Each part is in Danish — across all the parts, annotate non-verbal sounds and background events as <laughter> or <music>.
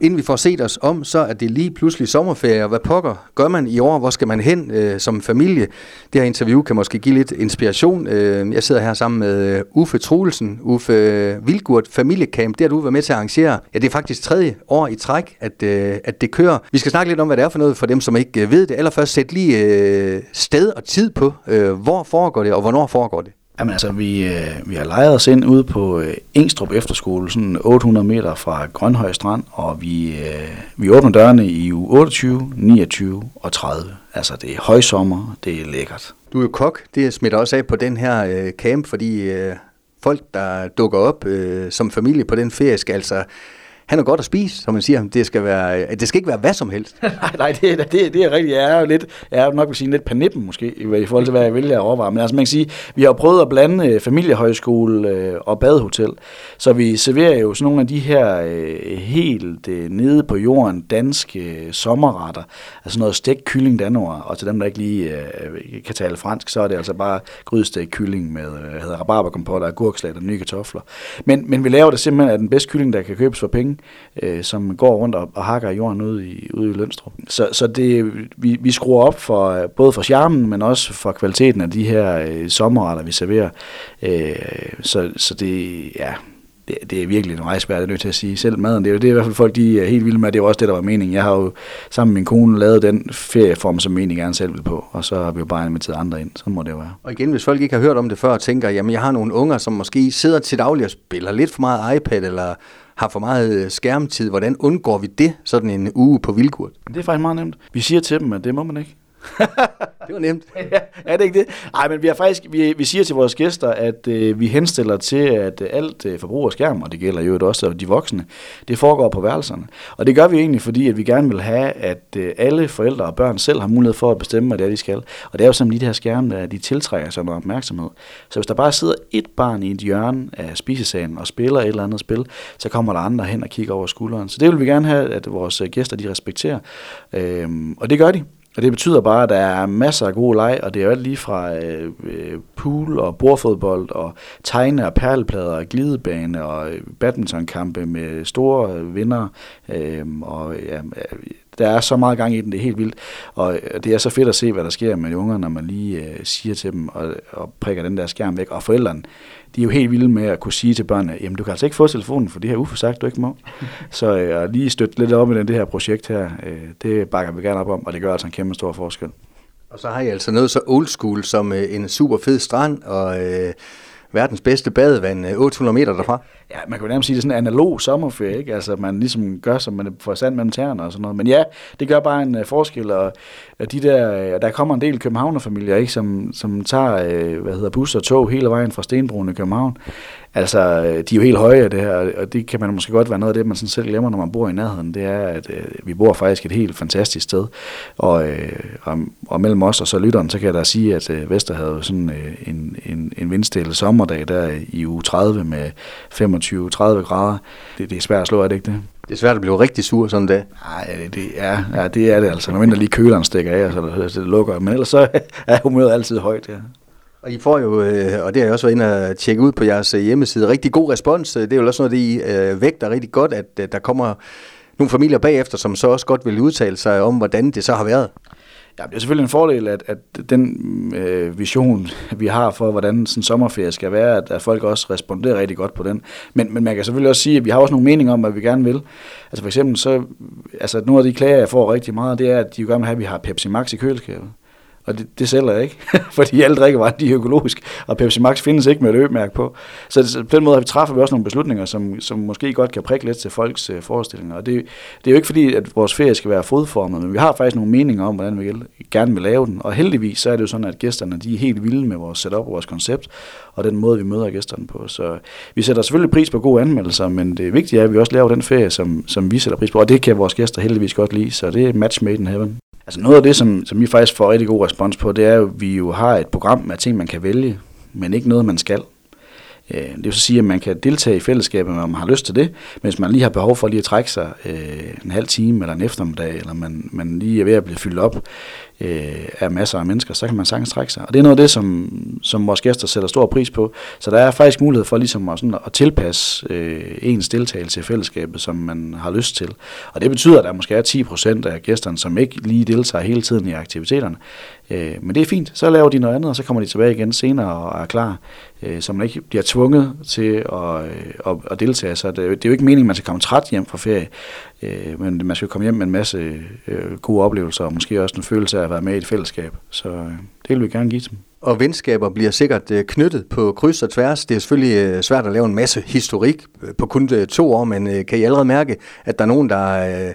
Inden vi får set os om, så er det lige pludselig sommerferie. og Hvad pokker gør man i år? Hvor skal man hen øh, som familie? Det her interview kan måske give lidt inspiration. Øh, jeg sidder her sammen med øh, Uffe Troelsen, Uffe øh, Vilgurt Familiecamp. Det har du været med til at arrangere. Ja, det er faktisk tredje år i træk, at, øh, at det kører. Vi skal snakke lidt om, hvad det er for noget for dem, som ikke øh, ved det. Allerførst sæt lige øh, sted og tid på. Øh, hvor foregår det, og hvornår foregår det? Jamen altså, vi, øh, vi har lejet os ind ude på øh, Engstrup Efterskole, sådan 800 meter fra Grønhøj Strand, og vi, øh, vi åbner dørene i uge 28, 29 og 30. Altså, det er højsommer, det er lækkert. Du er jo kok, det smitter også af på den her øh, camp, fordi øh, folk, der dukker op øh, som familie på den ferie, skal altså han er godt at spise, som man siger. Det skal, være, det skal ikke være hvad som helst. <laughs> nej, nej, det, det, det er rigtigt. Jeg er jo lidt, jeg er nok vil sige lidt panippen måske, i forhold til, hvad jeg vælger at overveje. Men altså, man kan sige, vi har prøvet at blande øh, familiehøjskole øh, og badehotel. Så vi serverer jo sådan nogle af de her øh, helt øh, nede på jorden danske øh, sommerretter. Altså noget stegt kylling danover. Og til dem, der ikke lige øh, kan tale fransk, så er det altså bare grydestegt kylling med hedder rabarberkompot og agurksalat og nye kartofler. Men, men vi laver det simpelthen af den bedste kylling, der kan købes for penge øh, som går rundt og, og hakker jorden ude i, ude i Lønstrup. Så, så det, vi, vi skruer op for øh, både for charmen, men også for kvaliteten af de her øh, sommerretter, vi serverer. Øh, så, så det, ja, det, det er virkelig en rejsbær, det er nødt til at sige. Selv maden, det er, det er i hvert fald folk, de er helt vilde med, det er også det, der var meningen. Jeg har jo sammen med min kone lavet den ferieform, som meningen gerne selv vil på, og så har vi jo bare inviteret andre ind. Så må det jo være. Og igen, hvis folk ikke har hørt om det før og tænker, jamen jeg har nogle unger, som måske sidder til daglig og spiller lidt for meget iPad, eller har for meget øh, skærmtid. Hvordan undgår vi det sådan en uge på Vildgurt? Det er faktisk meget nemt. Vi siger til dem, at det må man ikke. <laughs> det var nemt. ja, <laughs> er det ikke det? Nej, men vi, har faktisk, vi, vi siger til vores gæster, at øh, vi henstiller til, at øh, alt øh, forbrug af skærm, og det gælder jo også de voksne, det foregår på værelserne. Og det gør vi egentlig, fordi at vi gerne vil have, at øh, alle forældre og børn selv har mulighed for at bestemme, hvad det er, de skal. Og det er jo som lige det her skærm, der de tiltrækker sig noget opmærksomhed. Så hvis der bare sidder et barn i et hjørne af spisesalen og spiller et eller andet spil, så kommer der andre hen og kigger over skulderen. Så det vil vi gerne have, at vores øh, gæster de respekterer. Øhm, og det gør de. Og det betyder bare, at der er masser af gode leg, og det er jo alt lige fra øh, øh pool og bordfodbold og tegne og perleplader og glidebane og øh, badmintonkampe med store øh, vinder. Øh, og ja, der er så meget gang i den, det er helt vildt. Og øh, det er så fedt at se, hvad der sker med de unger, når man lige øh, siger til dem og, og prikker den der skærm væk. Og forældrene, de er jo helt vilde med at kunne sige til børnene, jamen du kan altså ikke få telefonen, for det her uforsagt, du ikke må. så øh, at lige støtte lidt op i den, det her projekt her, øh, det bakker vi gerne op om, og det gør altså en kæmpe stor forskel. Og så har jeg altså noget så old school som øh, en super fed strand, og øh, verdens bedste badevand øh, 800 meter derfra. Ja, man kan jo nærmest sige, det er sådan en analog sommerferie, ikke? Altså, man ligesom gør, som man får sand mellem tæerne og sådan noget. Men ja, det gør bare en uh, forskel, og de der, uh, der kommer en del københavnerfamilier, ikke? Som, som tager, uh, hvad hedder, bus og tog hele vejen fra Stenbroen i København. Altså, de er jo helt høje af det her, og det kan man måske godt være noget af det, man sådan selv glemmer, når man bor i nærheden. Det er, at uh, vi bor faktisk et helt fantastisk sted. Og, uh, og, og mellem os og så lytteren, så kan jeg da sige, at uh, Vester havde sådan uh, en, en, en vindstille sommerdag der i uge 30 med 25-30 grader. Det, det er svært at slå, er det ikke det? Det er svært at blive rigtig sur sådan en dag. Nej, det, er, ja, det er det altså. Når mindre lige køleren stikker af, så det, det lukker. Men ellers så <laughs> er humøret altid højt, ja. Og I får jo, øh, og det har jeg også været inde og tjekke ud på jeres øh, hjemmeside, rigtig god respons. Øh, det er jo også noget, det I vægter rigtig godt, at der kommer nogle familier bagefter, som så også godt vil udtale sig om, hvordan det så har været. Ja, det er selvfølgelig en fordel, at, at den øh, vision, vi har for, hvordan sådan en sommerferie skal være, at, at folk også responderer rigtig godt på den. Men, men man kan selvfølgelig også sige, at vi har også nogle meninger om, hvad vi gerne vil. Altså for eksempel, så, altså nogle af de klager, jeg får rigtig meget, det er, at de jo gerne vil have, at vi har Pepsi Max i køleskabet og det, det sælger jeg ikke, <laughs> fordi alle drikkevarer de er økologisk, og Pepsi Max findes ikke med et ømærke på. Så, så på den måde har vi træffer vi også nogle beslutninger, som, som måske godt kan prikke lidt til folks øh, forestillinger. Og det, det er jo ikke fordi, at vores ferie skal være fodformet, men vi har faktisk nogle meninger om, hvordan vi gerne vil lave den. Og heldigvis så er det jo sådan, at gæsterne de er helt vilde med vores setup og vores koncept, og den måde, vi møder gæsterne på. Så vi sætter selvfølgelig pris på gode anmeldelser, men det vigtige er, at vi også laver den ferie, som, som vi sætter pris på, og det kan vores gæster heldigvis godt lide, så det er match made in heaven. Altså noget af det, som, som vi faktisk får rigtig god respons på, det er jo, at vi jo har et program med ting, man kan vælge, men ikke noget, man skal. Øh, det vil så sige, at man kan deltage i fællesskabet, når man har lyst til det, men hvis man lige har behov for lige at trække sig øh, en halv time eller en eftermiddag, eller man, man lige er ved at blive fyldt op øh, af masser af mennesker, så kan man sagtens trække sig. Og det er noget af det, som, som vores gæster sætter stor pris på. Så der er faktisk mulighed for ligesom at, sådan, at tilpasse øh, ens deltagelse i fællesskabet, som man har lyst til. Og det betyder, at der måske er 10 procent af gæsterne, som ikke lige deltager hele tiden i aktiviteterne. Øh, men det er fint. Så laver de noget andet, og så kommer de tilbage igen senere og er klar øh, så man ikke bliver tvunget til at, øh, at, at deltage. Så det, det er jo ikke meningen, at man skal komme træt hjem fra ferie, øh, men man skal komme hjem med en masse øh, gode oplevelser, og måske også en følelse af at være med i et fællesskab. Så øh, det vil vi gerne give dem. Og venskaber bliver sikkert øh, knyttet på kryds og tværs. Det er selvfølgelig øh, svært at lave en masse historik øh, på kun to år, men kan I allerede mærke, at der er nogen, der,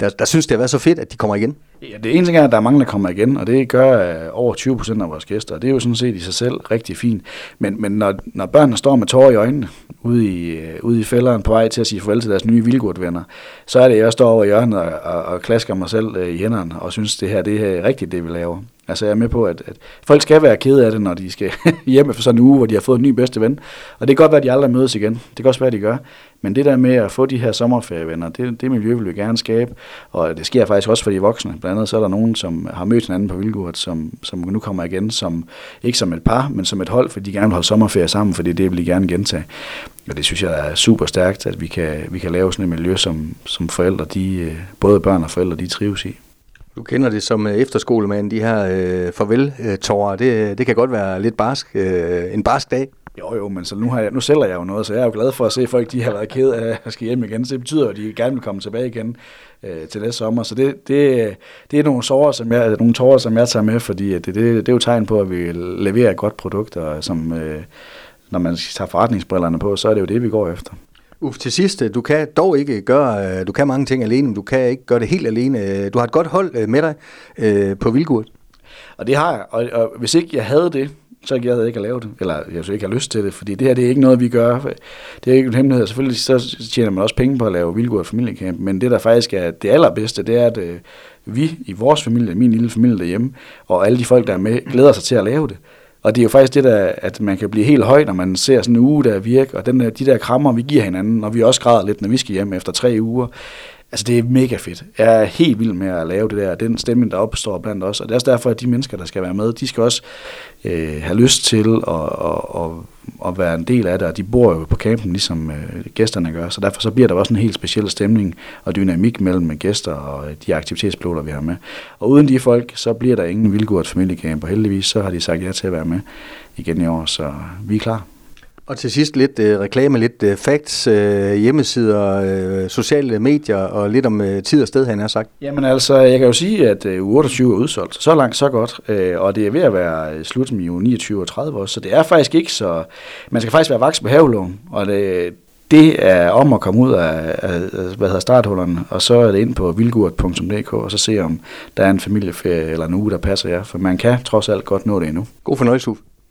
der, der synes, det har været så fedt, at de kommer igen? Ja, det ene ting er, at der er mange, der kommer igen, og det gør øh, over 20 procent af vores gæster, og det er jo sådan set i sig selv rigtig fint. Men, men når, når børnene står med tårer i øjnene ude i, øh, ude i fælderen på vej til at sige farvel til deres nye vildgurtvenner, så er det, at jeg står over i hjørnet og, og, og klasker mig selv øh, i hænderne og synes, det her det er rigtigt, det vi laver. Altså jeg er med på, at, at folk skal være kede af det, når de skal <laughs> hjem for sådan en uge, hvor de har fået en ny bedste ven. Og det kan godt være, at de aldrig mødes igen. Det kan også være, at de gør. Men det der med at få de her sommerferievenner, det, det miljø vil vi gerne skabe. Og det sker faktisk også for de voksne. Blandt andet så er der nogen, som har mødt hinanden på Vildgurt, som, som nu kommer igen, som ikke som et par, men som et hold, fordi de gerne vil holde sommerferie sammen, fordi det vil de gerne gentage. Og det synes jeg er super stærkt, at vi kan, vi kan lave sådan et miljø, som, som forældre, de, øh, både børn og forældre, de trives i. Du kender det som øh, efterskolemand, de her øh, farvel-tårer. Øh, det, øh, det kan godt være lidt barsk, øh, en barsk dag. Jo, jo, men så nu, har jeg, nu sælger jeg jo noget, så jeg er jo glad for at se, at folk de har været ked af at skal hjem igen. Så det betyder, at de gerne vil komme tilbage igen øh, til næste sommer. Så det, det, det er nogle, sårer, som jeg, nogle tårer, som jeg tager med, fordi det, det, det er jo tegn på, at vi leverer et godt produkt, og som, øh, når man tager forretningsbrillerne på, så er det jo det, vi går efter. Uf, til sidst, øh, du kan dog ikke gøre, øh, du kan mange ting alene, men du kan ikke gøre det helt alene. Øh, du har et godt hold med dig øh, på Vilgurt. Og det har jeg, og, og hvis ikke jeg havde det, så jeg havde ikke at lave det, eller jeg så ikke har lyst til det, fordi det her det er ikke noget, vi gør. Det er ikke en hemmelighed. Selvfølgelig så tjener man også penge på at lave Vildgård familiecamp, men det der faktisk er det allerbedste, det er, at vi i vores familie, min lille familie derhjemme, og alle de folk, der er med, glæder sig til at lave det. Og det er jo faktisk det der, at man kan blive helt høj, når man ser sådan en uge, der virker, og den der, de der krammer, vi giver hinanden, og vi også græder lidt, når vi skal hjem efter tre uger. Altså det er mega fedt. Jeg er helt vild med at lave det der, den stemning, der opstår blandt os. Og det er også derfor, at de mennesker, der skal være med, de skal også øh, have lyst til at, at, at, at være en del af det. Og de bor jo på campen, ligesom øh, gæsterne gør. Så derfor så bliver der også en helt speciel stemning og dynamik mellem gæster og øh, de aktivitetspiloter, vi har med. Og uden de folk, så bliver der ingen vildgurt familiecamp. Og heldigvis så har de sagt ja til at være med igen i år, så vi er klar. Og til sidst lidt øh, reklame, lidt øh, facts, øh, hjemmesider, øh, sociale medier og lidt om øh, tid og sted, han har sagt. Jamen altså, jeg kan jo sige, at øh, u 28 er udsolgt. Så langt, så godt. Øh, og det er ved at være slut med u 29 og 30 år, så det er faktisk ikke så... Man skal faktisk være voksen på havelån, og det, det er om at komme ud af, af hvad hedder starthullerne, og så er det ind på vildgurt.dk, og så se om der er en familieferie eller en uge, der passer jer, for man kan trods alt godt nå det endnu. God fornøjelse, Uffe.